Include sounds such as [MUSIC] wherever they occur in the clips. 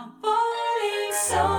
I'm falling so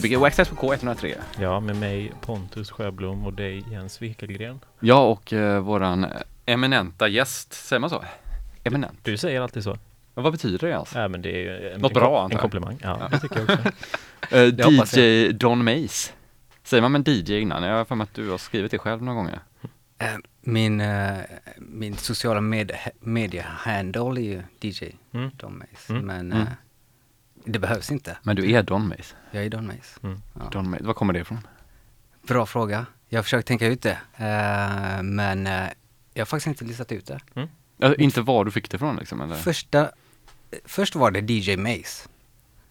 Gbg Waxxed på K103. Ja, med mig Pontus Sjöblom och dig Jens Wikegren. Ja, och eh, våran eminenta gäst, säger man så? Eminent? Du säger alltid så. Men vad betyder det alltså? Ja, men det är en, Något en, bra, antar en jag. komplimang. Ja, det tycker jag också. Eh, [LAUGHS] Det hoppas DJ Don Mace. Säger man men DJ innan? Jag har för mig att du har skrivit det själv några gånger. Eh, Min, eh, min sociala med, media-handle är ju DJ Mm. Don Mace. Mm. Men Mm. Det behövs inte. Men du är Don Mace. Jag är Don Mace. Mm. Ja. Don Mace. Var kommer det ifrån? Bra fråga. Jag har försökt tänka ut det. Eh, men eh, jag har faktiskt inte listat ut det. Ja, inte var du fick det ifrån liksom? Eller? Första, först var det DJ Mace.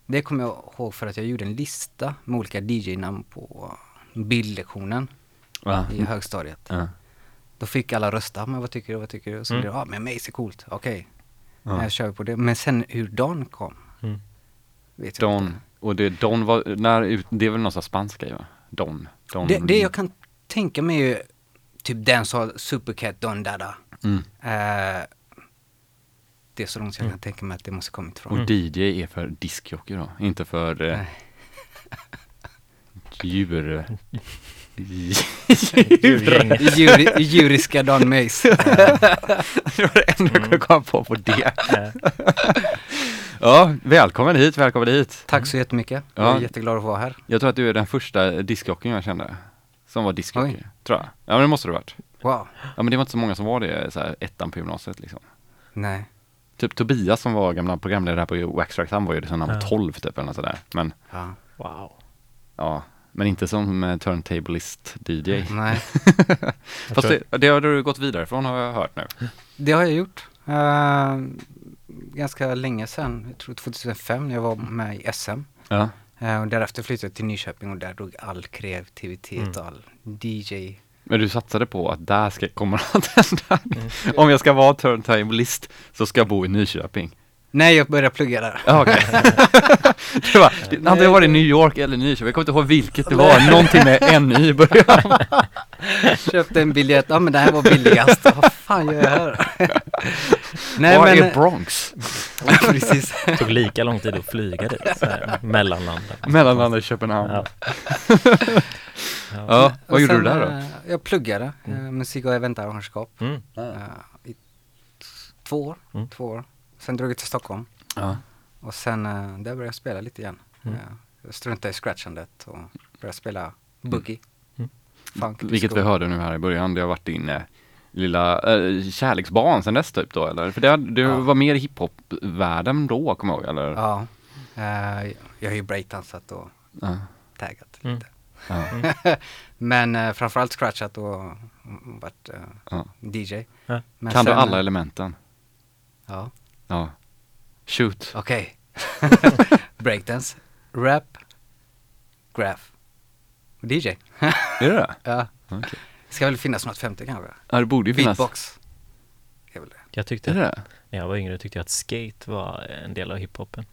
Det kommer jag ihåg för att jag gjorde en lista med olika DJ-namn på bildlektionen Ja. i högstadiet. Ja. Då fick alla rösta, men vad tycker du, vad tycker du? Och så Mm. blev det, ja men Mace är coolt, okej. Ja. Jag kör på det. Men sen hur Don kom, Mm. Vet jag Don. inte. Och det, Don var, när, det är väl någon sån här spansk grej va? Don. Don. Det, det jag kan tänka mig är ju typ dancehall, Supercat, Don Dada. Mm. Eh, det är så långt jag Mm. kan tänka mig att det måste kommit ifrån. Och. DJ är för diskjockey då, inte för eh, [LAUGHS] djur... [LAUGHS] Djurgänget. Djuri, djuriska Don Mace. Eh, [LAUGHS] det var det enda jag kunde komma på på det. Ja, välkommen hit, välkommen hit. tack så jättemycket. Ja. Jag är jätteglad att vara här. Jag tror att du är den första diskjockeyn jag kände. Som var diskjockey, Oj. tror jag. Ja men det måste du varit. Wow. Ja men det var inte så många som var det, så här, ettan på gymnasiet liksom. Nej. Typ Tobias som var gamla programledare på Waxtrax, han var ju det sen han var Ja. 12 typ eller något sådär. Men Ja. wow. ja, men inte som eh, turntablist DJ. Nej. [LAUGHS] Fast det, det har du gått vidare från har jag hört nu. Det har jag gjort. Eh, ganska länge sedan, jag tror 2005 när jag var med i SM. Ja. Eh, och därefter flyttade jag till Nyköping och där drog all kreativitet Mm. och all DJ. Men du satsade på att där ska, kommer [LAUGHS] att hända. Om jag ska vara turntablist så ska jag bo i Nyköping. Nej, jag började plugga där. Ja, okej. [LAUGHS] det var, det, hade jag varit i New York eller Nyköping, jag kommer inte ihåg vilket det var, någonting med en i början. [LAUGHS] Köpte en biljett, ja men det här var billigast. Vad fan gör jag här? [LAUGHS] Nej Var men, är Bronx? precis. Det tog lika lång tid att flyga dit, mellanlanda. Mellanlandet i Köpenhamn. Ja. Ja, vad Och gjorde du där då? eh, Jag pluggade eh, musik och eventarrangörskap Mm. eh, i två år. Mm. Två år. Sen drog jag till Stockholm Ja. och sen eh, där började jag spela lite igen. Mm. Eh, Jag struntade i scratchandet och började spela boogie. Mm. Funk, Vilket vi hörde nu här i början, det har varit din eh, lilla eh, kärleksbarn sen dess typ då eller? För det, det Ja. var mer i hiphop-världen då, kommer jag ihåg eller? Ja. Eh, jag har ju breakdansat och Ja. taggat Mm. lite. Ja. [LAUGHS] Men eh, framförallt scratchat och varit eh, Ja. DJ. Ja. Men Kan du sen, alla eh, elementen? Ja, Ja. Shoot. okej. [LAUGHS] Breakdance, rap, graph och DJ. Är det det? Ja. Okej. Ska väl finnas något femte kanske? Ja, det borde ju finnas. Beatbox. Är väl det. Jag Är tyckte, det det? när jag var yngre tyckte jag att skate var en del av hiphopen.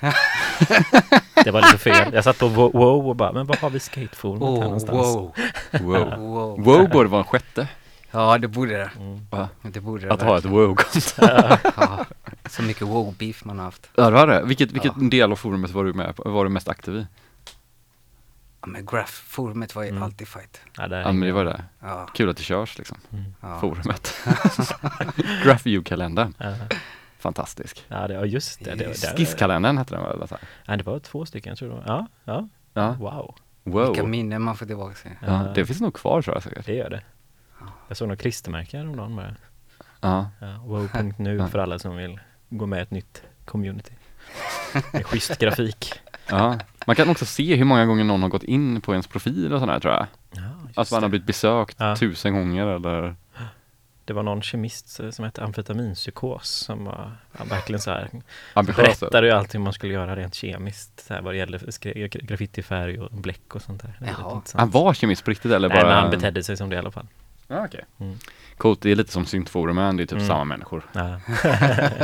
[LAUGHS] det var lite fel. Jag satt på wo- wow och bara, men var har vi skateforumet här Oh, någonstans? wow. Wow. wow. Wow borde vara en sjätte. Ja, det borde det. Mm. Va? Det borde det. Att ha ett wow-konto. [LAUGHS] Ja, så mycket wow-beef man har haft. Ja, det var det. Vilket, vilket Ja. del av forumet var du med på? Var du mest aktiv i? Ja, men graph-forumet var ju Mm. alltid fight. Ja, där Ja, men det var jag. det. Ja, Kul att det körs liksom. Mm. ja. Forumet. [LAUGHS] Graph View-kalendern. Ja. Fantastisk. Ja, det, ja, just det. det, det Skisskalendern hette den väl? Nej, det var två stycken, jag tror det var. Ja, ja. Ja. Wow. Vilka Wow. minnen man får tillbaka sig. Ja, det finns nog kvar tror jag säkert. Det gör det. Jag såg några klistermärken häromdagen bara. Ja. Ja, wow.nu Ja. för alla som vill gå med i ett nytt community. Med schysst grafik. [LAUGHS] ja. Man kan också se hur många gånger någon har gått in på ens profil och sådär tror jag. Ja, Att man har blivit besökt Ja. tusen gånger eller det var någon kemist som hette amfetaminpsykos som var ja, verkligen så här ambitiöst. berättade ju allting man skulle göra rent kemiskt så här, vad det gällde graffitifärg och bläck och sånt där. Han var kemist på riktigt eller Nej, bara? men han betedde sig som det i alla fall. Ja, okej. Mm. Coolt, det är lite som syntforumen, det är typ Mm. samma människor. Ja,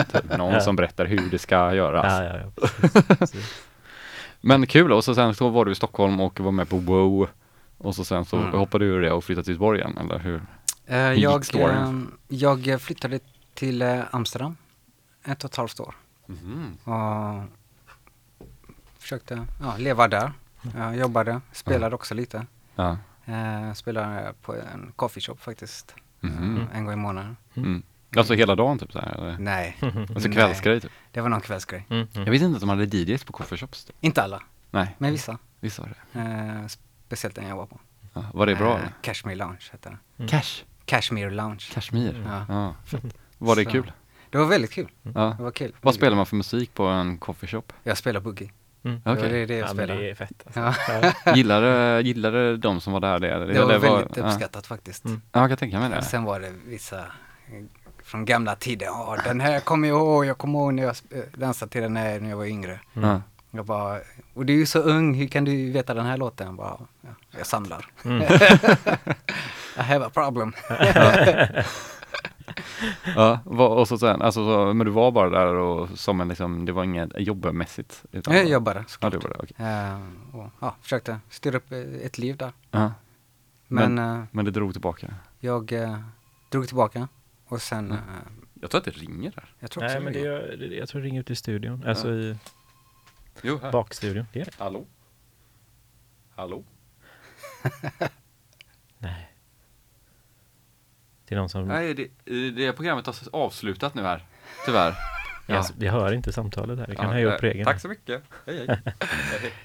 [LAUGHS] Typ någon Ja. som berättar hur det ska göras. ja, ja, ja precis, precis. [LAUGHS] Men kul, och så sen så var du i Stockholm och var med på WoW. Och så sen så Mm. hoppade du ur det och flyttade till Göteborg igen, eller hur? Eh, jag, eh, jag flyttade till eh, Amsterdam ett och ett halvt år. Mhm. Och försökte ja, leva där. Jag jobbade, spelade också lite. Ja. Eh, spelade på en coffeeshop faktiskt. Eh, en gång i månaden. Mm. Alltså hela dagen typ så här, eller? Nej, [LAUGHS] Alltså kvällsgrej typ? det var någon kvällsgrej. Mm, Jag mm. visste inte att de hade DJs på coffeeshops. Typ. Inte alla, Nej, men vissa. visst var det. Eh, speciellt den jag var på. Ja. Var det bra? Eh, Cashmere Lounge hette det. Mm. Cash? Cashmere Lounge. Kashmir? Ja. Ja. Var det Så. kul? Det var väldigt kul. Ja. Det var kul. Vad spelar man för musik på en coffeeshop? Jag spelar boogie. Mm. Det var det, det jag Ja, spelade. det är fett alltså. Ja. Ja. [LAUGHS] Gillade, gillade de som var där det? Det var väldigt ja. uppskattat faktiskt. Mm. Ja, jag kan tänka mig det. Sen var det vissa från gamla tider. Ja, den här kommer jag ihåg. Jag kommer ihåg när jag dansade till den här när jag var yngre. Ja. Jag bara, och du är ju så ung, hur kan du veta den här låten? Jag bara, ja, jag samlar. Mm. [LAUGHS] I have a problem. [LAUGHS] Ja, och så sen, alltså, så, men du var bara där och som en liksom, det var inget jobbmässigt? Utan Jag bara- jobbade Ja, såklart. det var det, okej. Eh, och, ja, försökte styra upp eh, ett liv där. Ja, Men, eh, men det drog tillbaka? jag eh, drog tillbaka och sen, Mm. Jag tror att det ringer där. jag tror också Nej men det det. gör, det- jag tror det ringer ut i studion, alltså i Jo, här. bakstudion. Det är det. Hallå? Hallå? Nej. Det är någon som, Nej, det, det programmet har avslutat nu här, tyvärr. jag, jag hör inte samtalet här, det kan Ja, jag göra upp egen Tack så mycket. Hej, hej. [LAUGHS]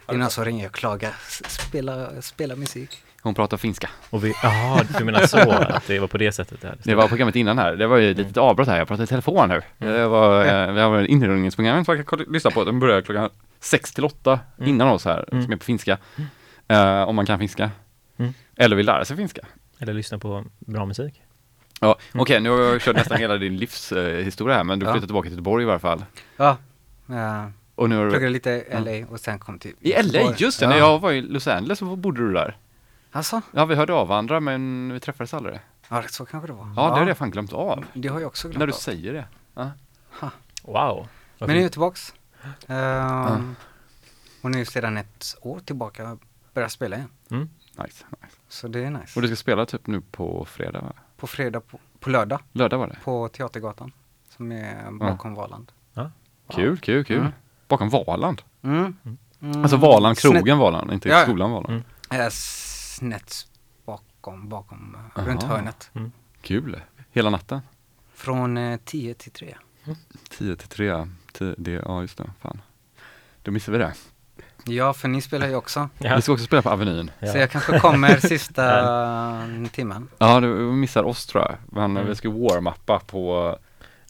Det är någon som ringer och klagar, spela, spela musik. Hon pratar finska. Och vi, jaha, du menar så, [LAUGHS] att det var på det sättet där. Det var programmet innan här. Det var ju ett litet avbrott här. Jag pratade i telefon nu. Det var, eh, vi har inringningsprogrammet som man kan lyssna på. Den börjar klockan sex till åtta Mm. innan oss här, Mm. som är på finska. Eh, om man kan finska. Mm. Eller vill lära sig finska. Eller lyssna på bra musik. Ja, okej, nu har jag kört nästan hela din livshistoria här, men du Ja. flyttade tillbaka till Göteborg i varje fall. Ja, eh, Och nu har pluggade du... lite i LA och sen kom till I LA, just det! Ja. När jag var i Los Angeles så bodde du där. Alltså? Ja, vi hörde av varandra men vi träffades aldrig. Ja, så kanske det var. Ja, det har jag fan glömt av. Det har jag också glömt När du av. säger det. Wow. Men nu är jag tillbaks. Ehm, Och nu sedan ett år tillbaka börjar spela igen. Mm. Nice, nice. Så det är nice. Och du ska spela typ nu på fredag va? På fredag, på, på lördag, Lördag var det? på Teatergatan. Som är bakom Valand. Kul, kul, kul. Mm. Bakom Valand. Mm. Mm. Alltså Valand, Snett- krogen Valand, inte Ja, ja. skolan Valand. Mm. eh, snett bakom, bakom, eh, Aha. runt hörnet. Kul. Hela natten. Från eh, 10 till 3. 10 till 3. Tio- det, ja just det, fan. Då missar vi det. Ja, för ni spelar ju också. Ja. Vi ska också spela på Avenyn. Så Ja. jag kanske kommer [LAUGHS] sista timmen. Ja, du missar oss tror jag. Men Mm. vi ska warm-uppa på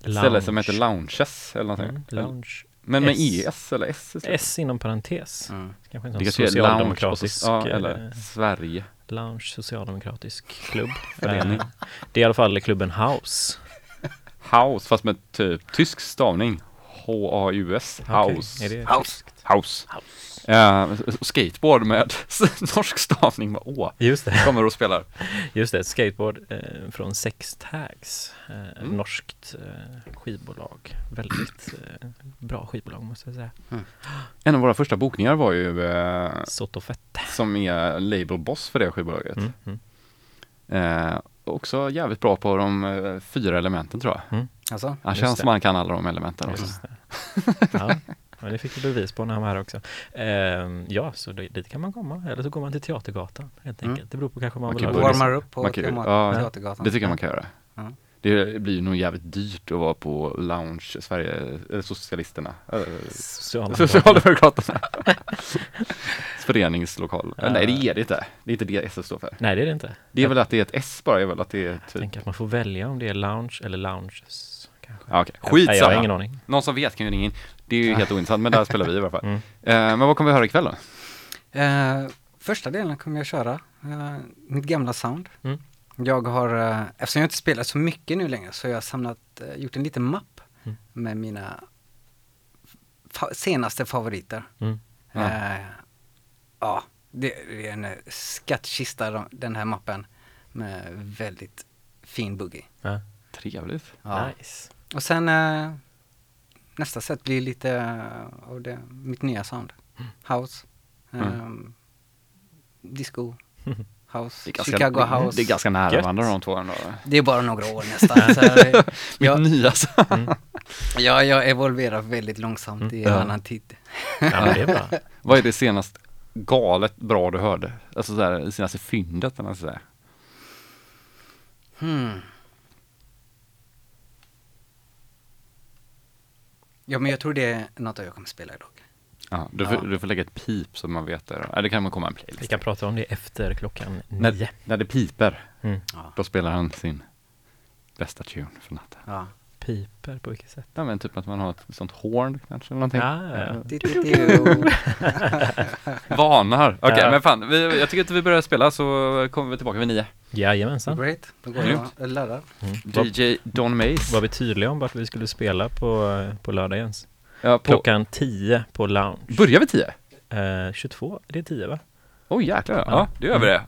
ett ställe som heter Lounges eller någonting. Mm, lounge. Men med S. ES eller S istället. S inom parentes. Mm. Kanske en Det sån kanske är lounge och socialdemokratisk, så, ja, eller eh, Sverige. lounge socialdemokratisk klubb. [LAUGHS] Förening. Eh, det är i alla fall klubben House. House, fast med typ tysk stavning. H-A-U-S. House. Är det House. tyskt? House. Eh, skateboard med [LAUGHS] norsk stavning med Å. Just det. Kommer och spelar. Just det, skateboard eh, från Sex Tags. Eh, Mm. Norskt eh, skivbolag. Väldigt eh, bra skivbolag måste jag säga. En av våra första bokningar var ju eh, Sotofett. som är label boss för det skivbolaget. Mm, mm. Eh, också jävligt bra på de eh, fyra elementen tror jag. Alltså? Han känns det. som han kan alla de elementen också. Just det. Ja, men det fick vi bevis på när han var här också. Ehm, ja, så dit kan man komma. Eller så går man till Teatergatan helt Mm. enkelt. Det beror på kanske om man Man vill ha ju det. Warmar upp på Man kan ju- ja, Teatergatan. Det tycker jag man kan göra. Ja. Det blir nog jävligt dyrt att vara på lounge, Sverige, eller socialisterna. Eh, Socialdemokraterna. [LAUGHS] Föreningslokal. Ja. Nej det är det inte. Det är inte det S står för. Nej, det är det inte. Det är väl att det är ett S bara, är väl att det är Jag typ... tänker att man får välja om det är lounge eller lounges. Kanske. Ja, okej. Nej, jag har ingen Skitsamma. aning. Någon som vet kan ju ringa in. Det är ju helt [LAUGHS] ointressant, men där spelar vi i alla fall. Mm. Eh, men vad kommer vi höra ikväll då? Eh, första delen kommer jag köra eh, mitt gamla sound. Mm. Jag har, eh, eftersom jag inte spelar så mycket nu längre, så har jag samlat, eh, gjort en liten mapp Mm. med mina fa- senaste favoriter. Mm. Ja. Eh, ja, det, det är en eh, skattkista de- den här mappen med väldigt fin boogie. Ja. Trevligt. Ja. Nice. Och sen eh, nästa set blir lite av det, mitt nya sound. House, Mm. ehm, disco, [LAUGHS] house, Det är ganska, Chicago det, house. det är ganska nära varandra de två ändå. Det är bara några år nästan. [LAUGHS] så här, jag, Mitt nya Mm. jag, jag evolverar väldigt långsamt i en Ja. annan tid. Ja, men det är bra. [LAUGHS] Vad är det senast galet bra du hörde? Alltså så här, det senaste fyndet eller ska säga. Hmm. Ja, men jag tror det är något jag kommer spela idag. Ja, du, får, Ja. du får lägga ett pip så man vet det. det kan man komma en Vi playlist. kan prata om det efter klockan nio. När, när det piper, Mm. Då spelar han sin bästa tune för natten. ja. Piper på vilket sätt? Ja men typ att man har ett sånt horn kanske eller någonting. Ja, ja. Du, du, du. [LAUGHS] Varnar. Okej Ja. men fan, vi, jag tycker att vi börjar spela så kommer vi tillbaka vid nio. Jajamensan. Great, då går Grymt. jag och laddar. Mm. DJ Don Mace. var vi tydliga om vart vi skulle spela på, på lördag Jens? Ja, på, Klockan 10 på Lounge. Börjar vi tio? Eh, 22, det är 10 va? Oj jäklar, ja, Ja. det gör vi det.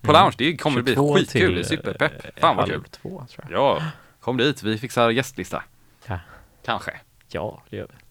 På Mm. lounge, det kommer bli 22 skitkul, superpepp. eh, Fan vad halv kul. två tror jag. Ja, kom dit, vi fixar gästlista. Ja. Kanske. Ja, det gör vi.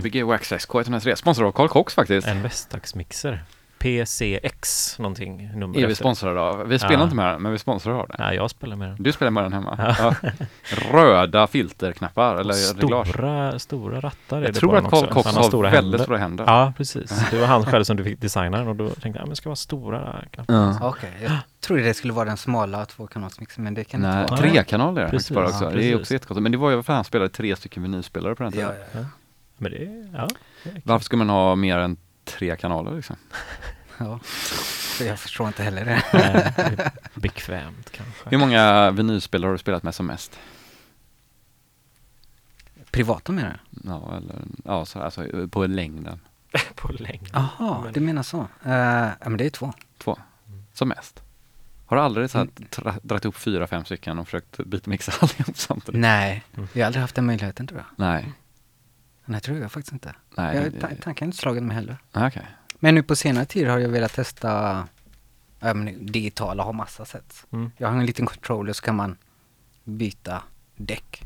Gbg Wax SK103, sponsrad av Carl Cox faktiskt. En Vestax-mixer. PCX någonting, nummer Är vi efter. sponsrade av, vi spelar Ja. inte med den, men vi sponsrar av den. Ja, jag spelar med den. Du spelar med den hemma? Ja. Röda filterknappar, eller reglage. Stora, stora rattar är Jag det tror att Carl. Cox har stora väldigt händer. stora händer. Ja, precis. Det var han själv som du fick designa den och då tänkte jag, ja, men det ska vara stora knappar. Ja. Okej, jag trodde det skulle vara den smala tvåkanalsmixen men det kan Nej, inte vara. tre- trekanal är det faktiskt Precis. bara också. Ja, det är också jättekonstigt. Men det var ju för att han spelade tre stycken vinylspelare på den tiden. Men det, ja. Varför ska man ha mer än tre kanaler liksom? [LAUGHS] ja. Jag förstår inte heller det. Bekvämt kanske. Hur många vinylspelare har du spelat med som mest? Privata menar du? Ja, eller, ja så, alltså på längden. [LAUGHS] på längd. Jaha, Men- du menar så. Uh, ja men det är två. Två. Som mest. Har du aldrig så här, Mm. tra- dragit upp fyra, fem stycken och försökt beatmixa [LAUGHS] allihop samtidigt? Nej, Mm. jag har aldrig haft den möjligheten tror jag. Nej. Nej, tror jag faktiskt inte. Nej. jag, det- ta- tanken har inte slagit mig heller. Ah, Okej. Men nu på senare tid har jag velat testa men digitala, har massa sätt. Mm. Jag har en liten controller så kan man byta däck.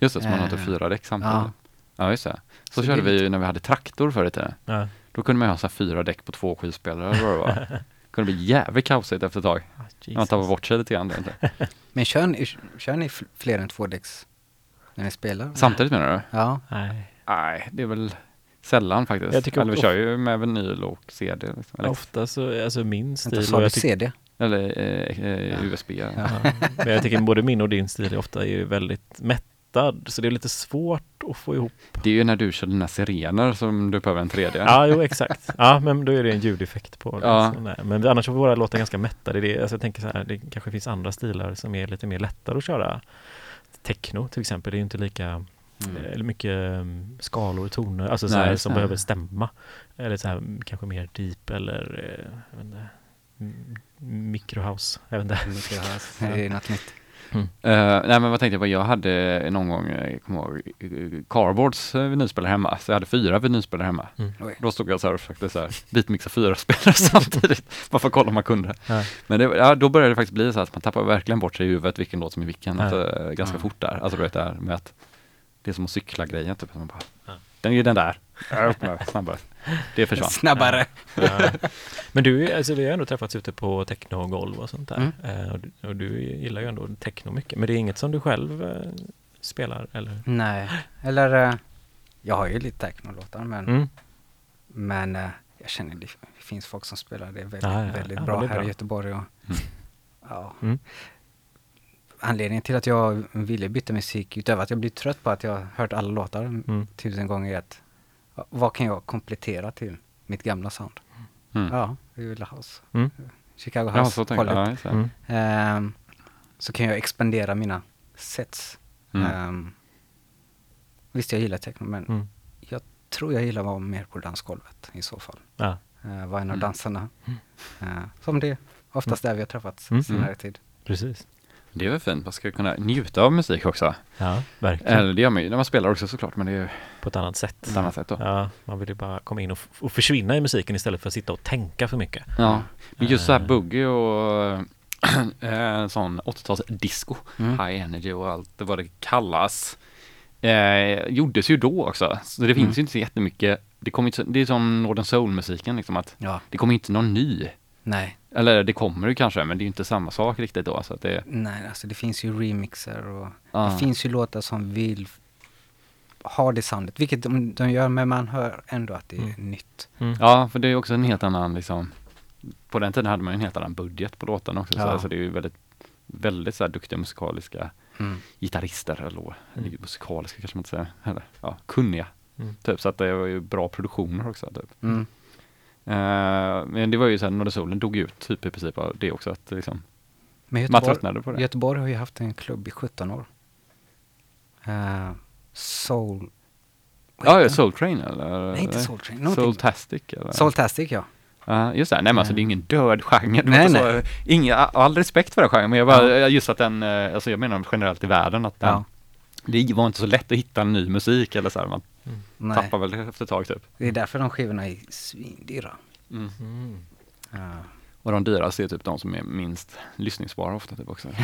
Just det, så man har Eh, inte fyra däck samtidigt. ja. Ja, just det. Så, Så det körde är vi ju när vi hade traktor förr i tiden. Ja. Då kunde man ju ha så här fyra däck på två skivspelare eller vad det var. Det [LAUGHS] kunde bli jävligt kaosigt efter ett tag. När man Jesus. bort sig lite grann. Inte. [LAUGHS] Men kör ni, kör ni fl- fler än två däcks när ni spelar? Samtidigt menar du? Ja. Nej, Nej, det är väl sällan faktiskt. Jag tycker eller vi kör ju med vinyl och CD. Liksom. Eller, ofta så, alltså min stil Vänta, och sa du jag tycker- CD? eller eh, eh, USB. Ja. Ja, men jag tycker både min och din stil ofta är ju väldigt mättad, så det är lite svårt att få ihop. Det är ju när du kör dina sirener som du behöver en 3D. Ja, jo exakt. Ja, men då är det en ljudeffekt på det. Ja. Så, nej. Men annars får våra låtar ganska mättade. Det är, alltså, jag tänker så här, det kanske finns andra stilar som är lite mer lättare att köra. Techno till exempel, det är ju inte lika eller mycket um, skalor och toner, alltså så Nej, här, som behöver stämma. Eller så här, mm, kanske mer deep eller eh, jag vet inte, mm, microhouse, jag vet inte. [LAUGHS] Det är något nytt. Eh, nej men vad tänkte jag på, jag hade någon gång, eh, jag kommer ihåg, Carboards vinylspelare hemma, så jag hade fyra vinylspelare hemma. Oj. Då stod jag så här och försökte så här, beatmixa fyra [LAUGHS] spelare samtidigt, bara för att kolla om man kunde. Ja. Men det, ja, då började det faktiskt bli så här att man tappar verkligen bort sig i huvudet vilken låt som är vilken, Ja. alltså, ganska fort där. Alltså du vet det här med att det är som att cykla grejen typ. Man bara, Ja. Den är ju den där, snabbare. Det försvann. Snabbare. Ja. Men du, alltså, vi har ändå träffats ute på technogolv och sånt där. Mm. Eh, och, du, och du gillar ju ändå techno mycket. Men det är inget som du själv eh, spelar eller? Nej, eller eh, jag har ju lite technolåtar men, Mm. men eh, jag känner det finns folk som spelar det väldigt, Ja, ja, väldigt ja, bra här bra. i Göteborg. Och, Mm. ja. Mm. Anledningen till att jag ville byta musik utöver att jag blir trött på att jag har hört alla låtar Mm. tusen gånger är att ja, vad kan jag komplettera till mitt gamla sound? Mm. Ja, vi vill house. Mm. Chicago Ja, House så jag. hållet. Ja. Mm. Ehm, så kan jag expandera mina sets. Mm. Ehm, visst, jag gillar techno, men Mm. jag tror jag gillar att vara mer på dansgolvet i så fall. Ja. Uh, vara en av Mm. dansarna. Eh, som det oftast där vi har träffats Mm. senare tid. Precis. Det är väl fint, man ska kunna njuta av musik också. Ja, verkligen. Eller det gör man ju när man spelar också såklart, men det är ju På ett annat sätt. ett annat sätt då. Ja, man vill ju bara komma in och, och försvinna i musiken istället för att sitta och tänka för mycket. Ja, men just så här Eh. boogie och [CLEARS THROAT] eh, sån 80-tals disco, Mm. high energy och allt vad det kallas, eh, gjordes ju då också. Så det finns Mm. ju inte så jättemycket, det, kommer inte, det är som Northern Soul-musiken liksom att Ja, det kommer inte någon ny. Nej. Eller det kommer ju kanske, men det är ju inte samma sak riktigt då. Så att det, Nej, alltså det finns ju remixer och Ja. det finns ju låtar som vill ha det soundet, vilket de, de gör, men man hör ändå att det är Mm. nytt. Mm. ja, för det är ju också en helt annan liksom, på den tiden hade man ju en helt annan budget på låten också. Så, Ja. så det är ju väldigt, väldigt så här duktiga musikaliska Mm. gitarrister eller, eller Mm. musikaliska kanske man inte säger, eller ja, kunniga. Mm. Typ, så att det var ju bra produktioner också. Typ. Eh, men det var ju så här, Norra Solen dog ut typ i princip av det också. Att liksom, Men man tröttnade på det. Göteborg har ju haft en klubb i 17 år. Eh, soul... Ja, ja? Soul Train eller? Nej, inte Soul Train. någonting- Soultastic eller? Soultastic, ja. Ja, just det. Nej men alltså det är ingen död genre. Nej, inte Så, inga, all respekt för den genren, men jag bara, Ja. just att den, eh, alltså jag menar generellt i världen att den, ja. det var inte så lätt att hitta ny musik eller så här, man Nej. tappar väl efter ett tag typ. Det är därför de skivorna är svindyra. Mm. Ja. Och de dyraste är typ de som är minst lyssningsbara ofta typ också. [LAUGHS]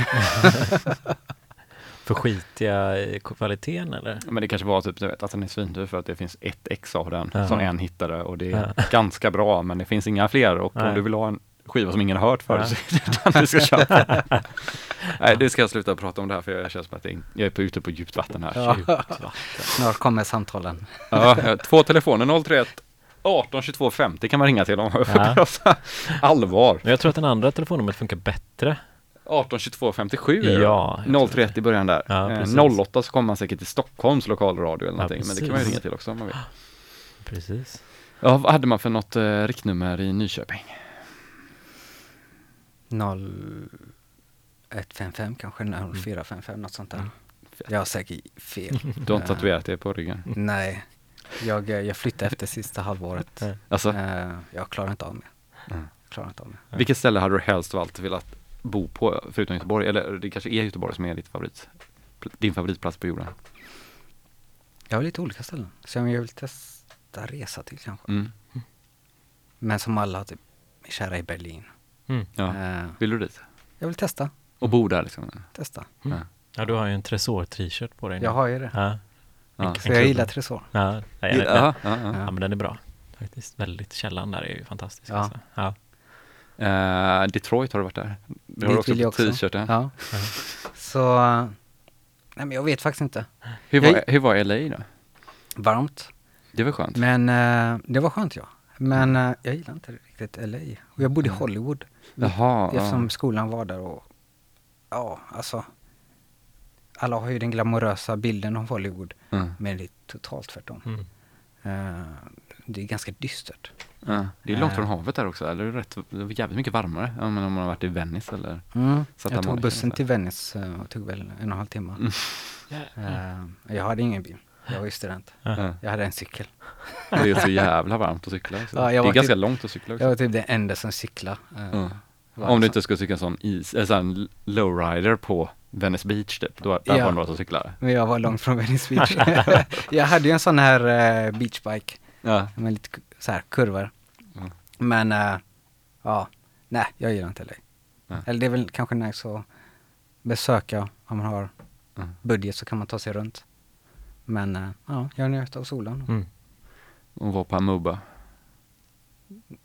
För skitiga i kvaliteten eller? Men det kanske var typ du vet, att den är svindyr för att det finns ett ex av den Ja. som en hittade och det är Ja. ganska bra men det finns inga fler och Nej. om du vill ha en skiva som ingen har hört förut den du ska köpa. [LAUGHS] Nej, det ska jag sluta prata om det här för jag känner som att jag är på, ute på djupt vatten här. Ja. Djupt [LAUGHS] vatten. Snart kommer samtalen. Ja, ja, två telefoner 031 18 22 50 kan man ringa till om Ja. ja. [LAUGHS] allvar. Jag tror att den andra telefonnumret funkar bättre. 18 22 57 är det Ja, jag tror 031 i början där. Ja, Eh, precis. 08 så kommer man säkert till Stockholms lokalradio eller Ja, någonting. men det kan man ju ringa till också om man vill. Precis. Ja, vad hade man för något eh, riktnummer i Nyköping? 0155 kanske, Mm. 0455 något sånt där. Jag har säkert fel. Du har inte Eh, tatuerat det på ryggen? Nej, jag, eh, jag flyttade efter sista halvåret. Alltså, Eh, Jag klarar inte av mig. Mm. Klarar inte av mig. vilket ställe hade du helst av allt velat bo på förutom Göteborg? Eller det kanske är Göteborg som är ditt favorit, din favoritplats på jorden? Jag har lite olika ställen. Så jag vill testa resa till kanske. Mm. Men som alla, typ, är kära i Berlin. Mm. Ja. Eh, Vill du dit? Jag vill testa, Och bo där liksom? testa. Ja. Ja, du har ju en Tresor-t-shirt på dig nu. Jag har ju det. Ja, Ja. Så jag gillar Tresor. ja, ja, ja, Ja, ja. men den är bra. Faktiskt väldigt, källan där är ju fantastisk. Ja. Alltså. Ja. Eh, Detroit har du varit där? Det har du också jag på också. t-shirten. Ja. Så, nej men jag vet faktiskt inte. Hur, var, Jag- hur var LA då? Varmt. Det var skönt. Men eh, det var skönt ja. Men eh, jag gillar inte riktigt LA. Och jag bodde i Hollywood. Jaha, ja. Eftersom skolan var där och ja, alltså. Alla har ju den glamorösa bilden av Hollywood. Mm. Men det är totalt tvärtom. Mm. Eh, det är ganska dystert. Ja. Det är långt Eh. från havet där också, eller? Det är rätt, det är jävligt mycket varmare ja, men om man har varit i Venice eller Mm. Jag tog bussen till Venice eh, och tog väl en och en halv timme. Mm. Eh, jag hade ingen bil. Jag var ju student. Ja. Jag hade en cykel. Det är så jävla varmt att cykla. Ja, jag det är ganska typ- långt att cykla också. Jag var typ den enda som cyklade. eh, Mm. Om du inte skulle cykla en sån is, eller sån lowrider på Venice Beach typ, då där Ja. var det några som cyklade. Men jag var långt från Venice Beach. [LAUGHS] jag hade ju en sån här eh, beachbike Ja. med lite så här kurvor. Mm. Men eh, ja, nej jag gillar inte LA. Nej. Eller det är väl kanske nice att besöka om man har Mm. budget så kan man ta sig runt. Men eh, ja, jag njöt av solen. Mm. Och var på Amuba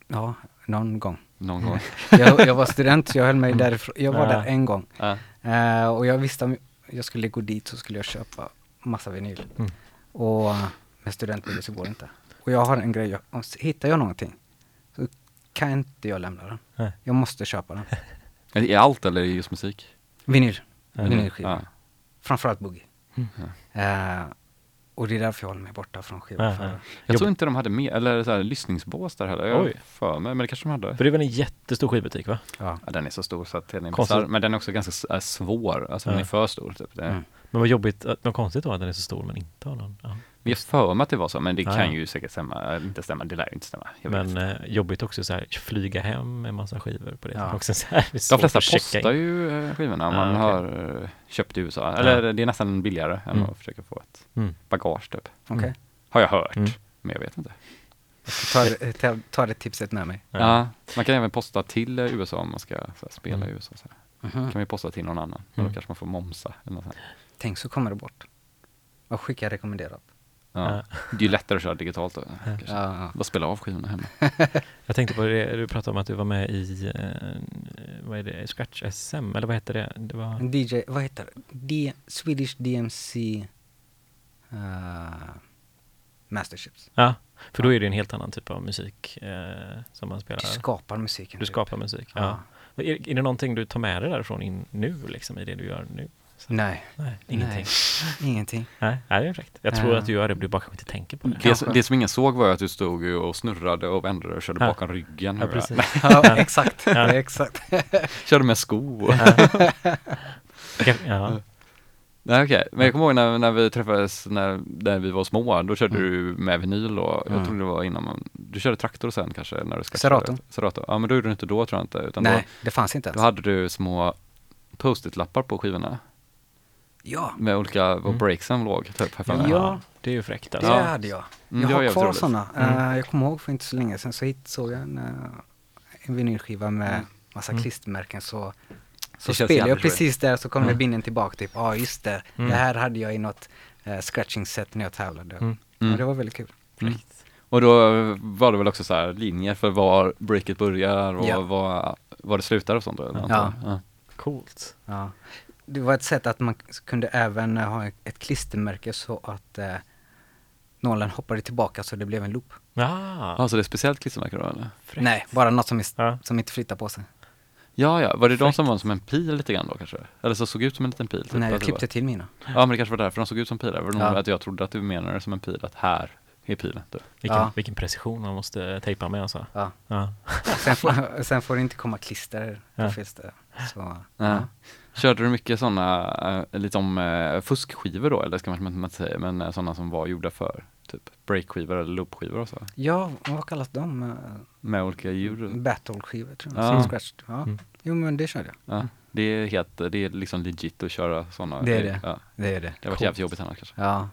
Ja, någon gång. någon gång. [LAUGHS] Jag, jag var student, jag höll mig därifrån. Jag var Ja. där en gång. Ja. Eh, och jag visste om jag skulle gå dit så skulle jag köpa massa vinyl. Mm. Och med studentbudget så går det inte. Och jag har en grej, jag, om hittar jag någonting så kan inte jag lämna den. Nej. Jag måste köpa den. [LAUGHS] Är allt eller just musik? Vinyl. Vinylskiva. Ja. Framförallt boogie. Mm. Eh, och det är därför jag håller mig borta från ja. Jag tror inte de hade med, eller så här, lyssningsbås där heller. Jag Oj. för mig, men det kanske de hade. För det är väl en jättestor skivbutik va? Ja. Ja, den är så stor så att den är Konstigt. bisarr. Men den är också ganska s- svår, alltså den Ja. är för stor typ. Det, Mm. Men vad jobbigt, att- vad konstigt då att den är så stor men inte har någon. Ja. Vi har för mig att det var så, men det Ja, kan ja. ju säkert stämma, inte stämma, det lär ju inte stämma. Jag Men eh, jobbigt också så här, flyga hem en massa skivor på det. Ja. Också så här, det är De flesta postar in. ju eh, skivorna om Ja, man okej. har eh, köpt i USA. Eller det är nästan billigare än Mm. att försöka få ett Mm. bagage typ. Okej. Har jag hört, Mm. men jag vet inte. Jag ta, det- ta, ta det tipset med mig. Ja. man kan även posta till eh, USA om man ska så här, spela Mm. i USA. Så här. Mhm. kan man ju posta till någon annan, Mm. då kanske man får momsa. Eller något. Tänk så kommer det bort. Vad skickar jag rekommenderat? Ja. Ja. Det är ju lättare att köra digitalt då. kanske. Ja. Bara spela av skivorna hemma. [LAUGHS] Jag tänkte på det, du pratade om att du var med i, eh, vad är det, Scratch SM, eller vad heter det? Det var, DJ, vad heter det? D, Swedish DMC uh, Masterships. ja, för då är det en helt annan typ av musik eh, som man spelar. Du skapar musiken. Du typ. skapar musik, ja. Ja. Är, är det någonting du tar med dig därifrån in nu, liksom, i det du gör nu? Nej, Nej, ingenting. Nej, [LAUGHS] ingenting. Nej, nej det är fräckt. Jag tror Ja. att du gör det, du bara kanske inte tänker på det. Det, som- det som ingen såg var att du stod och snurrade och vände dig och körde Ja. bakom ryggen. Ja, precis. [LAUGHS] Ja, exakt. Ja. [LAUGHS] exakt. Körde med sko. Ja. Nej okej, men jag kommer ihåg när, när vi träffades när, när vi var små, då körde Mm. du med vinyl och jag Mm. tror det var innan man, du körde traktor sen kanske när du Serato. Serato. Ja men då gjorde du inte då tror jag inte, utan Nej, det fanns inte då, ens. då hade du små post-it-lappar på skivorna Ja, med olika, och Mm. breaksen låg typ här framme. Ja. Det är ju fräckt det alltså. Ja. hade jag. Mm, Jag det var har jävligt kvar sådana. Mm. jag kommer ihåg för inte så länge sedan så hit, såg jag en, eh, en vinylskiva med Mm. massa Mm. klistermärken så Så spelar jag precis där så kommer Mm. binnen tillbaka typ, ja ah, just det, Mm. det här hade jag i något uh, scratching set när jag tävlade. Mm. Mm. Ja, det var väldigt kul. Mm. Och då var det väl också så här linjer för var breaket börjar och Ja. var, var det slutar och sånt då? eller Ja. jag? ja. Coolt. Ja. Det var ett sätt att man kunde även eh, ha ett klistermärke så att uh, nålen hoppade tillbaka så det blev en loop. Ah, Ja, så det är speciellt klistermärke då eller? fräckt. Nej, bara något som, är, Ja. som inte flyttar på sig. Ja, ja, var det de Fräckt. som var som en pil lite grann då kanske? Eller så såg ut som en liten pil? Typ, Nej, jag det klippte till mina. Ja, men det kanske var därför de såg ut som pilar. Det var nog Ja. att jag trodde att du menade det som en pil, att här är pilen. Typ. Vilken, Ja. vilken precision man måste tejpa med alltså. Ja. Ja. Sen, får, sen får det inte komma klister på Ja. fel ställe. Så, Ja. Körde du mycket sådana, äh, lite om äh, fuskskivor då, eller ska man inte säga, men äh, sådana som var gjorda för typ breakskivor eller loopskivor och så? ja, vad kallas de? Eh, Med olika ljud? Battle-skivor tror jag. Ja. Scratch. Ja. Mm. Jo men det körde jag. Ja, det är helt, det är liksom legit att köra sådana. Det är det. Ja, Det är det. det har varit jävligt jobbigt annars kanske. Ja.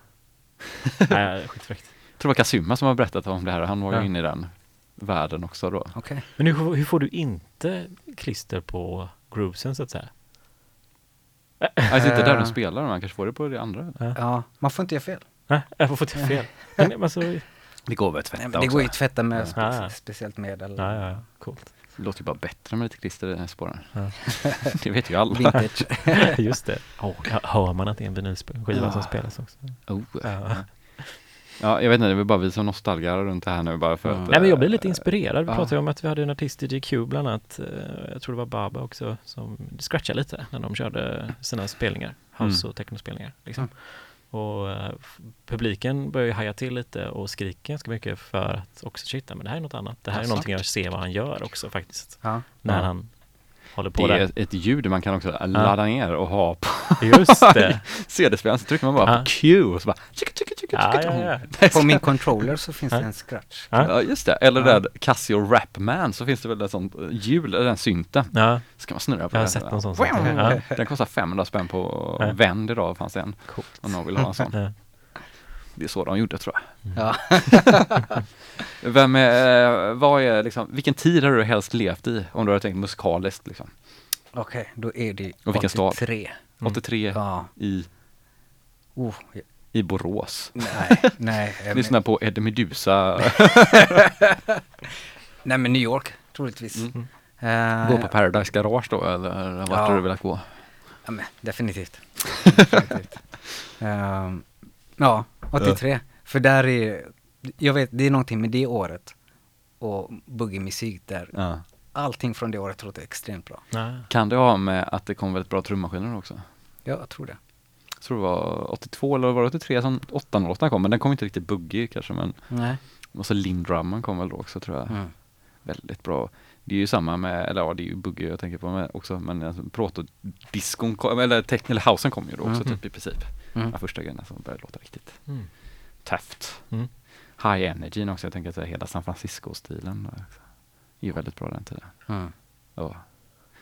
[LAUGHS] Nej, skitfräckt. Jag tror det var Kazuma som har berättat om det här, han var ju Ja. inne i den världen också då. Okej. Men hur, hur får du inte klister på groovesen så att säga? Alltså inte där Eh. de spelar, man kanske får det på det andra. Ja, man får inte göra fel. Nej, jag får få till fel. [LAUGHS] Men alltså, ja, Det går väl att Nej, tvätta men det också. går ju att tvätta med Ja. spe- Ja. speciellt medel. ja, ja, coolt. Det låter ju bara bättre med lite klister i den här spåren. Ja. [LAUGHS] det vet ju alla. Vintage. [LAUGHS] Just det. Oh, ja, hör man att det är en vinylskiva Ja. som spelas också? Oh. Ja. Ja, jag vet inte, det är bara vi som nostalgar runt det här nu bara för Mm. att... Nej men jag blir eh, lite inspirerad. Vi pratade ju om att vi hade en artist i GQ bland annat. eh, Jag tror det var Baba också som scratchade lite när de körde sina spelningar. House Mm. och technospelningar. Liksom. Och eh, f- publiken börjar ju haja till lite och skriker ganska mycket för att också shit, men det här är något annat. Det här Ja, är någonting jag ser vad han gör också faktiskt. Ja. När Ja. han håller på Det där. är ett ljud man kan också ladda ner och ha på [LAUGHS] Just det. [LAUGHS] CD-spelaren, så trycker man bara Ja. på Q och så bara tjicka, tjicka, tjicka, Ja, ja, ja. På min controller så finns Ja. det en scratch. Ja. Ja, just det. Eller Ja. där Casio Rapman så finns det väl ett sånt hjul, eller den synten. Ja, Ska man snurra på jag har den? sett någon sån. Den kostar 500 spänn på Ja. Vend idag fanns det en. coolt. Om någon vill ha en sån. Det är så de gjorde tror jag. Ja. [LAUGHS] Vem är, eh, vad är liksom, vilken tid har du helst levt i? Om du har tänkt musikaliskt liksom. Okej, då är det Och vilken stad? 83. Mm. 83 Ja. i, Oh, ja. i Borås. nej, nej. [LAUGHS] eh, Lyssna på Eddie Meduza, [LAUGHS] nej men New York, troligtvis. Mm. Eh, gå på Paradise Garage då eller vart Ja. har du velat gå? Ja, men, definitivt. definitivt. Ehm, ja, 83. För där är, jag vet, det är någonting med det året och boogie-musik där. Ja. Allting från det året låter extremt bra. Ja. Kan det ha med att det kom väldigt bra trummaskiner också? Ja, jag tror det. Jag tror det var 82 eller var det 83 som 808 kom, men den kom inte riktigt buggig kanske men Nej. och så Lindrummen kom väl då också tror jag. Mm. Väldigt bra. Det är ju samma med, eller ja det är ju buggy jag tänker på med också, men alltså, protodiskon, eller housen kom ju då också Mhm. typ i princip. Mm. De första grejerna som började låta riktigt Mm. tufft. Mm. High energy också, jag tänker att det är hela San Francisco-stilen är ju väldigt bra den tiden. Mm. Ja.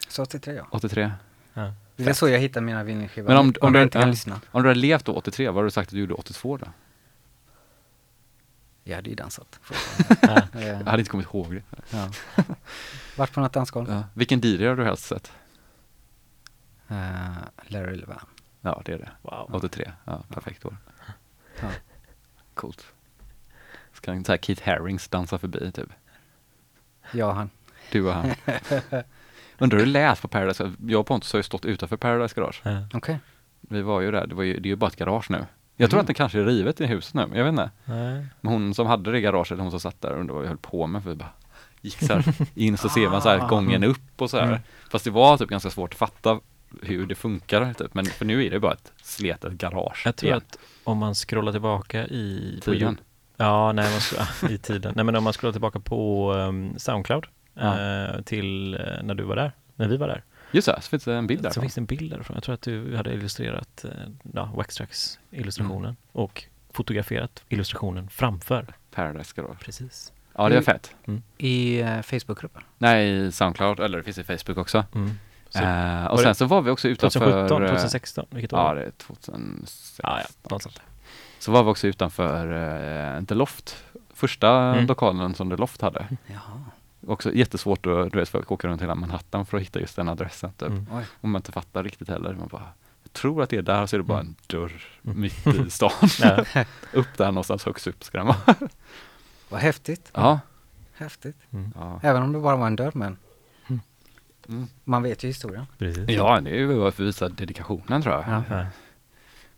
Så 83 ja. 83. Ja. Det är så jag hittar mina vinylskivor. Men om, om, jag du, inte kan ja, lyssna. om du hade levt då 83, vad har du sagt att du gjorde 82 då? Jag hade ju dansat. [LAUGHS] Ja. Jag hade inte kommit ihåg det. ja. [LAUGHS] Vart på något dansgolv. Ja. Vilken DJ har du helst sett? Eh, Larry Levan. Ja, det är det. Wow. 83. Ja, perfekt år. Ja. [LAUGHS] Coolt. Ska en sån här Keith Harrings dansa förbi typ? Jag och han. Du och han. [LAUGHS] Undrar hur det lät på Paradise? Jag och Pontus har ju stått utanför Paradise Garage. Ja. Okej. Vi var ju där, det, var ju, det är ju bara ett garage nu. Jag tror Mhm. att det kanske är rivet i huset nu, jag vet inte. Nej. Men hon som hade det garaget, hon som satt där, undrade vad vi höll på med för vi bara gick så här in så ser man så här [LAUGHS] gången upp och så här. Mm. Fast det var typ ganska svårt att fatta hur det funkar typ. Men för nu är det bara ett sletet garage. Jag tror igen. att om man scrollar tillbaka i... Tiden. Ja, nej, man, [LAUGHS] i tiden. Nej, men om man scrollar tillbaka på um, Soundcloud Ja. eh, till eh, när du var där, när vi var där. Just det, så finns det en bild där. Så finns det en bild därifrån. Jag tror att du hade illustrerat eh, ja, Waxtrax illustrationen Mm. och fotograferat illustrationen framför. Paradise Garage. Precis. Ja, det är fett. I uh, Facebookgruppen. Nej, Soundcloud, eller det finns i Facebook också. Mm. Så, Eh, och sen det så var vi också utanför... 2017, eh, 2016, vilket år? Ja, det är 2006. ja, ja. Så var vi också utanför eh, The Loft. Första Mm. lokalen som The Loft hade. Jaha. Också jättesvårt att, du vet, folk åker runt hela Manhattan för att hitta just den adressen typ. Mm. Om man inte fattar riktigt heller. Man bara, jag tror att det är där, så är det bara Mm. en dörr Mm. mitt i [LAUGHS] stan. [LAUGHS] Upp där någonstans högst upp ska den vara. Vad häftigt. Ja. Häftigt. Ja. Även om det bara var en dörr men. Mm. Man vet ju historien. Precis. ja, det är ju för att visa dedikationen tror jag. Ja. Ja.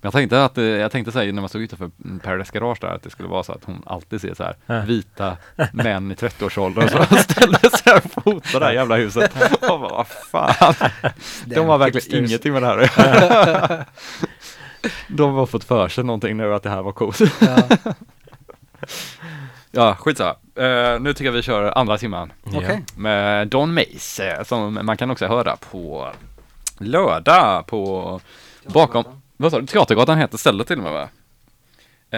Men jag tänkte att, eh, jag tänkte säga när man stod utanför Paradise Garage där, att det skulle vara så att hon alltid ser så här Ja. vita [LAUGHS] män i 30-årsåldern och [LAUGHS] så ställer sig här och fotar det här jävla huset. [LAUGHS] Och bara, vad fan. De har verkligen hipsters. ingenting med det här göra. De har fått för sig någonting nu att det här var coolt. Ja. Skitsamma. Uh, nu tycker jag vi kör andra timman Okej. med Don Mace eh, som man kan också höra på lördag på bakom, vad sa du, Teatergatan heter stället till och med va?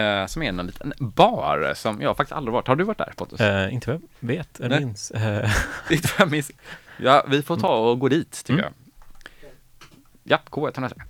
Eh, som är en liten bar som jag faktiskt aldrig varit. Har du varit där Pontus? Eh, inte vad jag vet, eller minns. [LAUGHS] Inte vad jag minns. Ja, vi får ta och gå dit tycker Mm. jag. Ja, K103.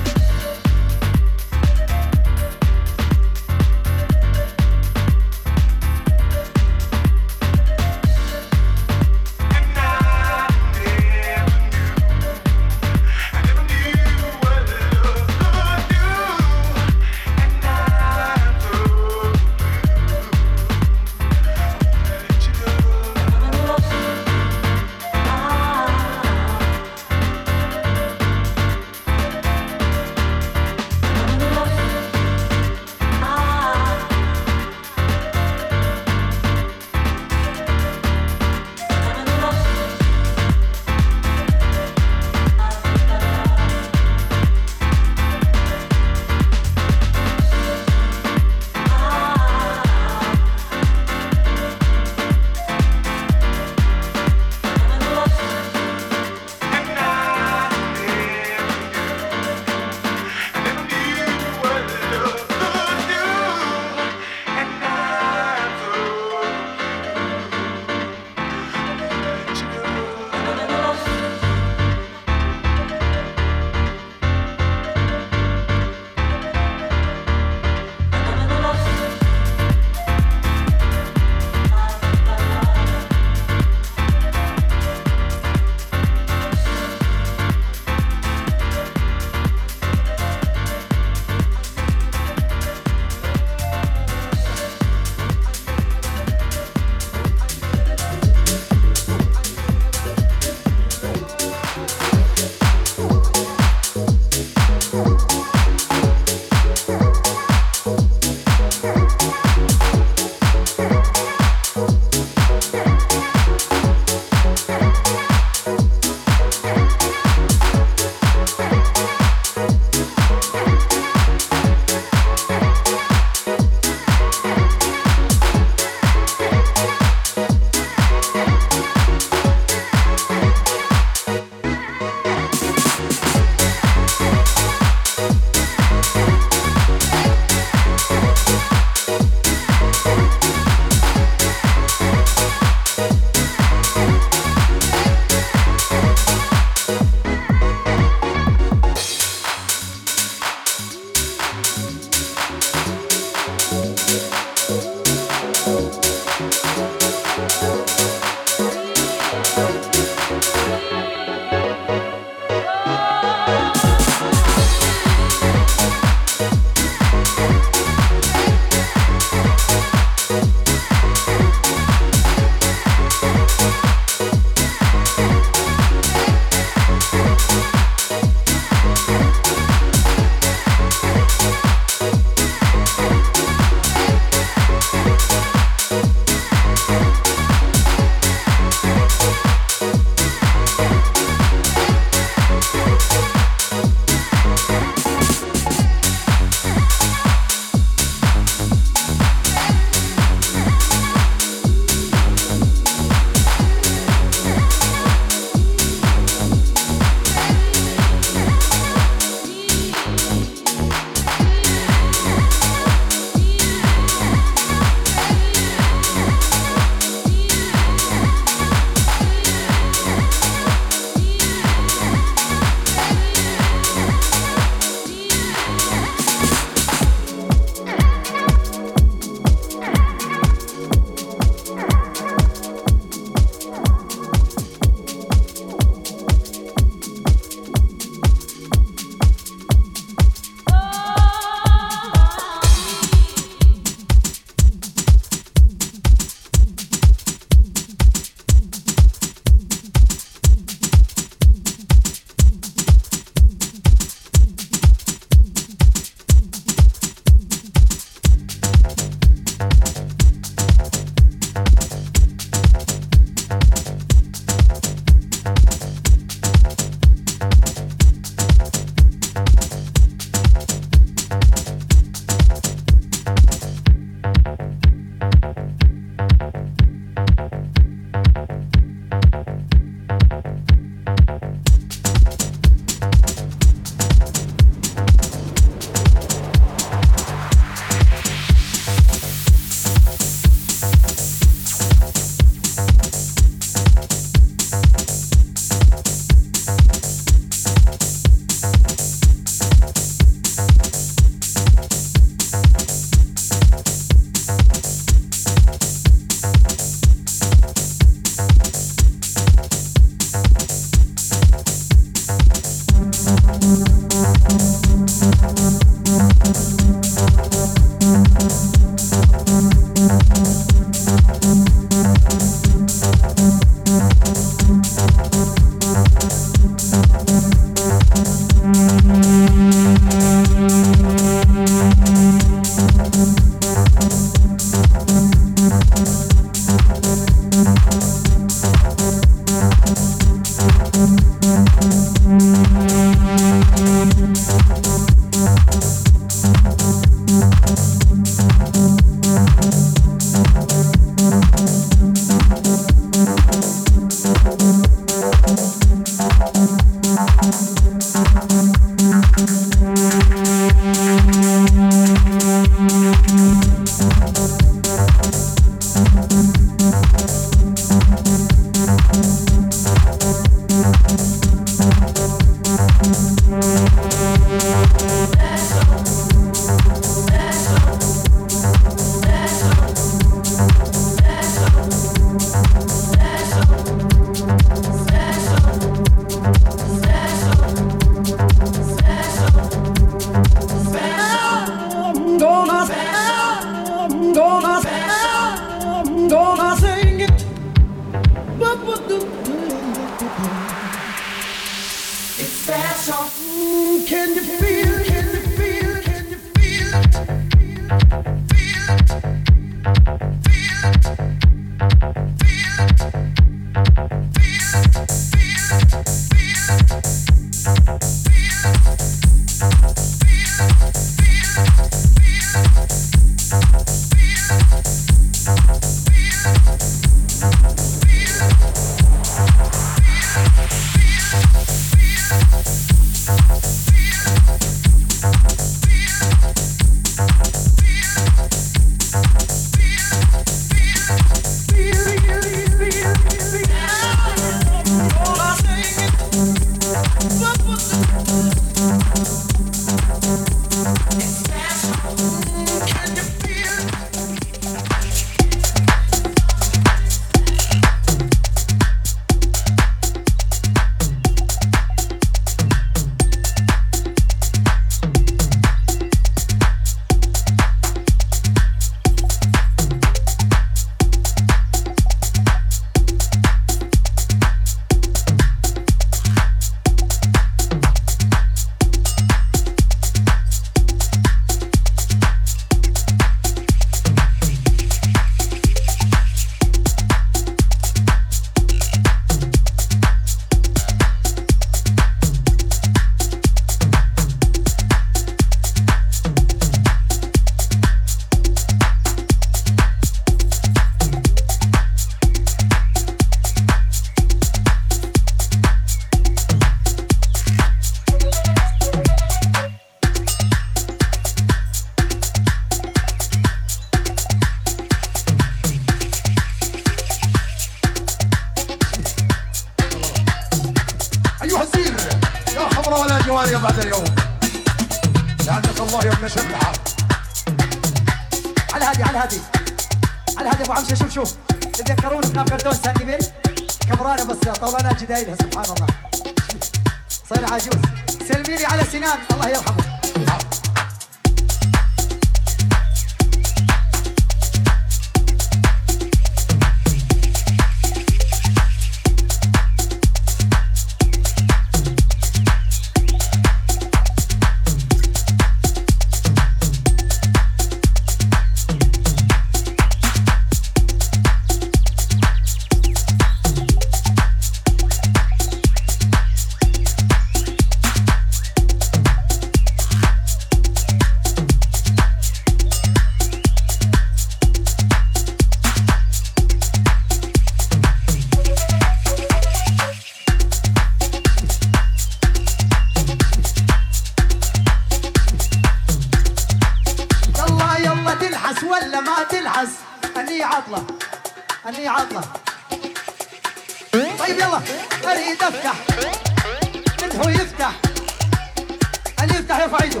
يفتح يرفع ايده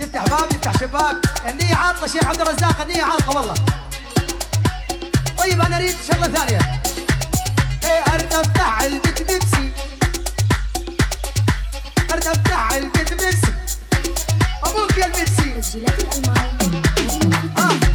يفتح باب يفتح شباك. يعني النية عاطلة شيخ عبد الرزاق يعني النية عاطلة والله. طيب أنا أريد شغلة ثانية. إيه ارنب بيبسي بتبسي ارنب تحل بيبسي أبوك يا البسي الجيلات الالماني آه.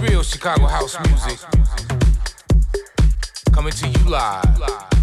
real Chicago house music. Coming to you live.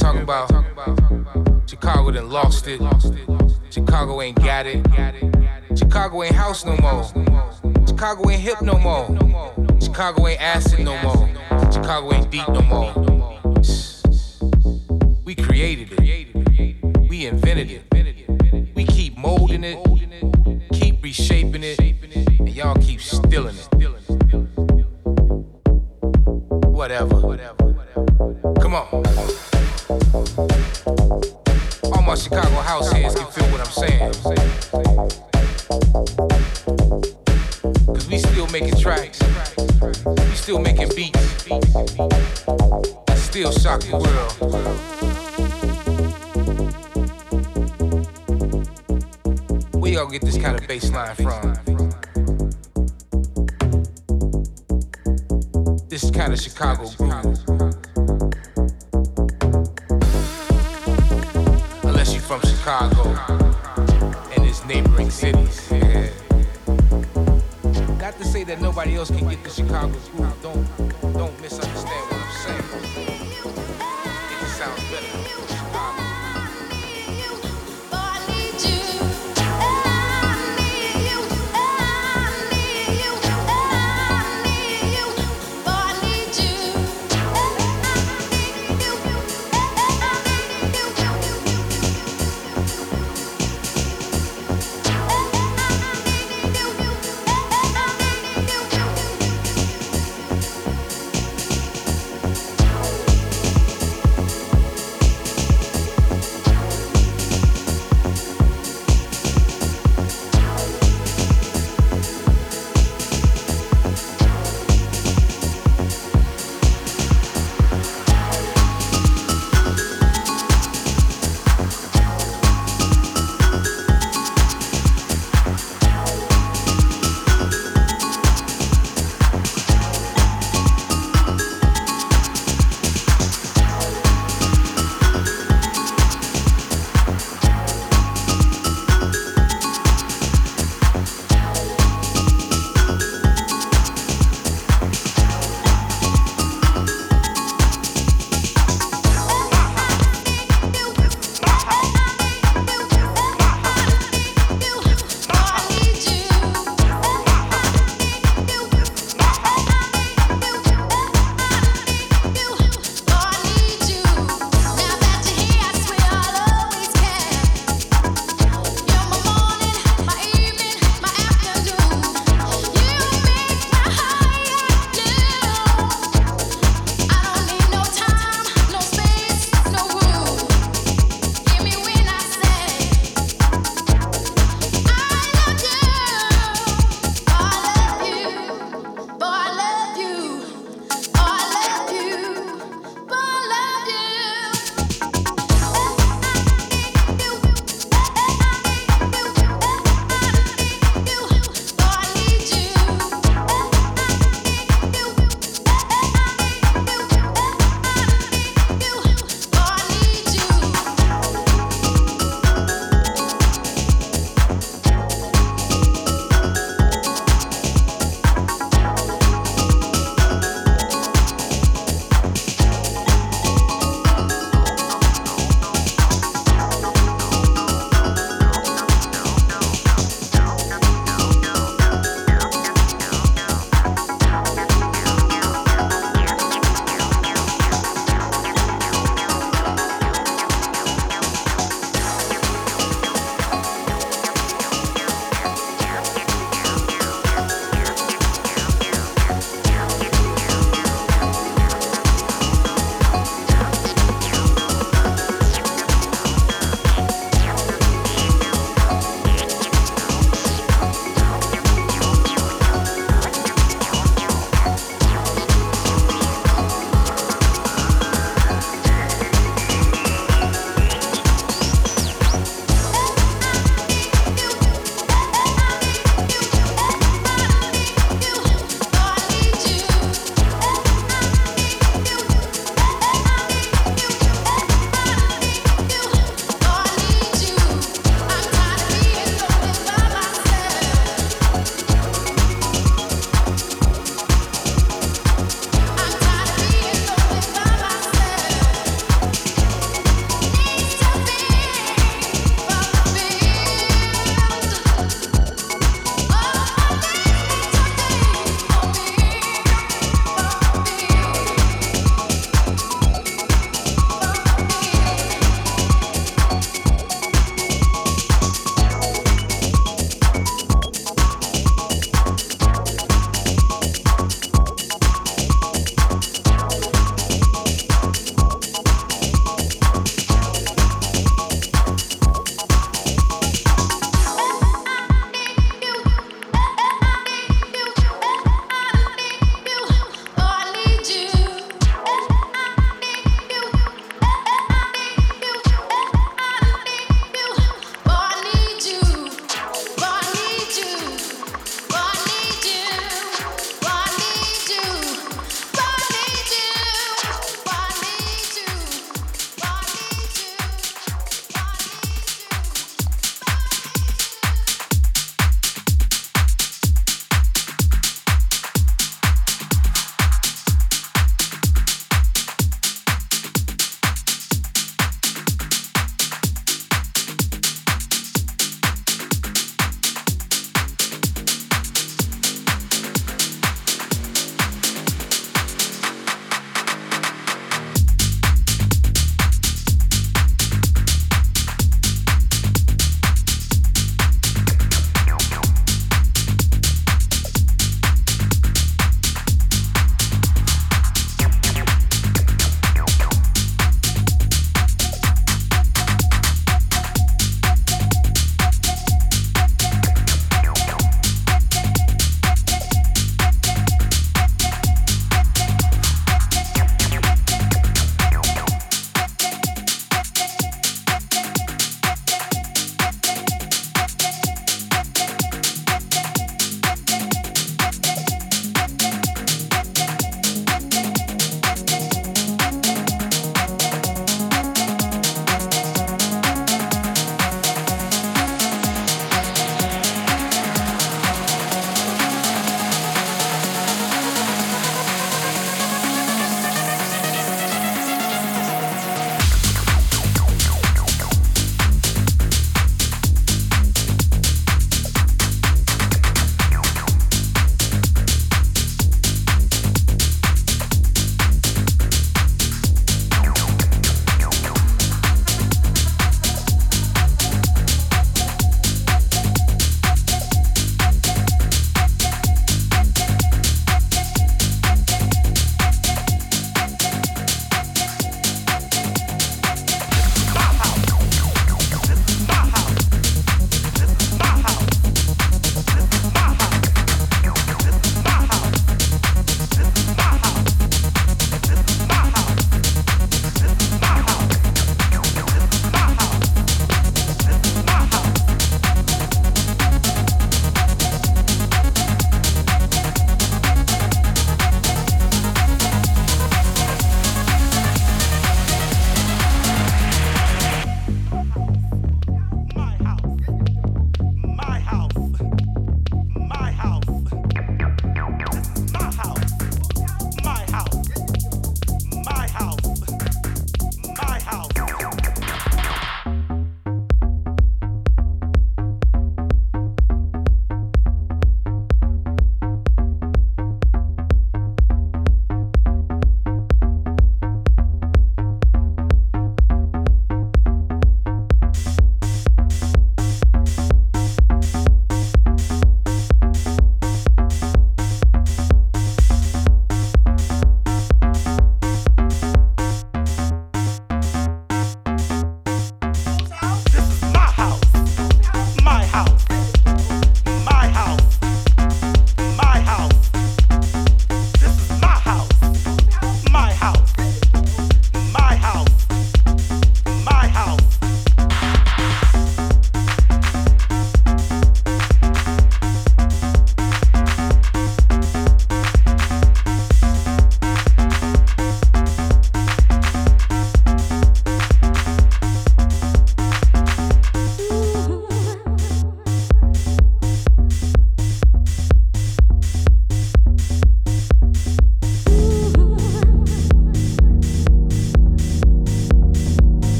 talking about Chicago done lost it. Chicago ain't got it. Chicago ain't house no more. Chicago ain't hip no more. Chicago ain't acid no more. Chicago ain't deep no more. We created it.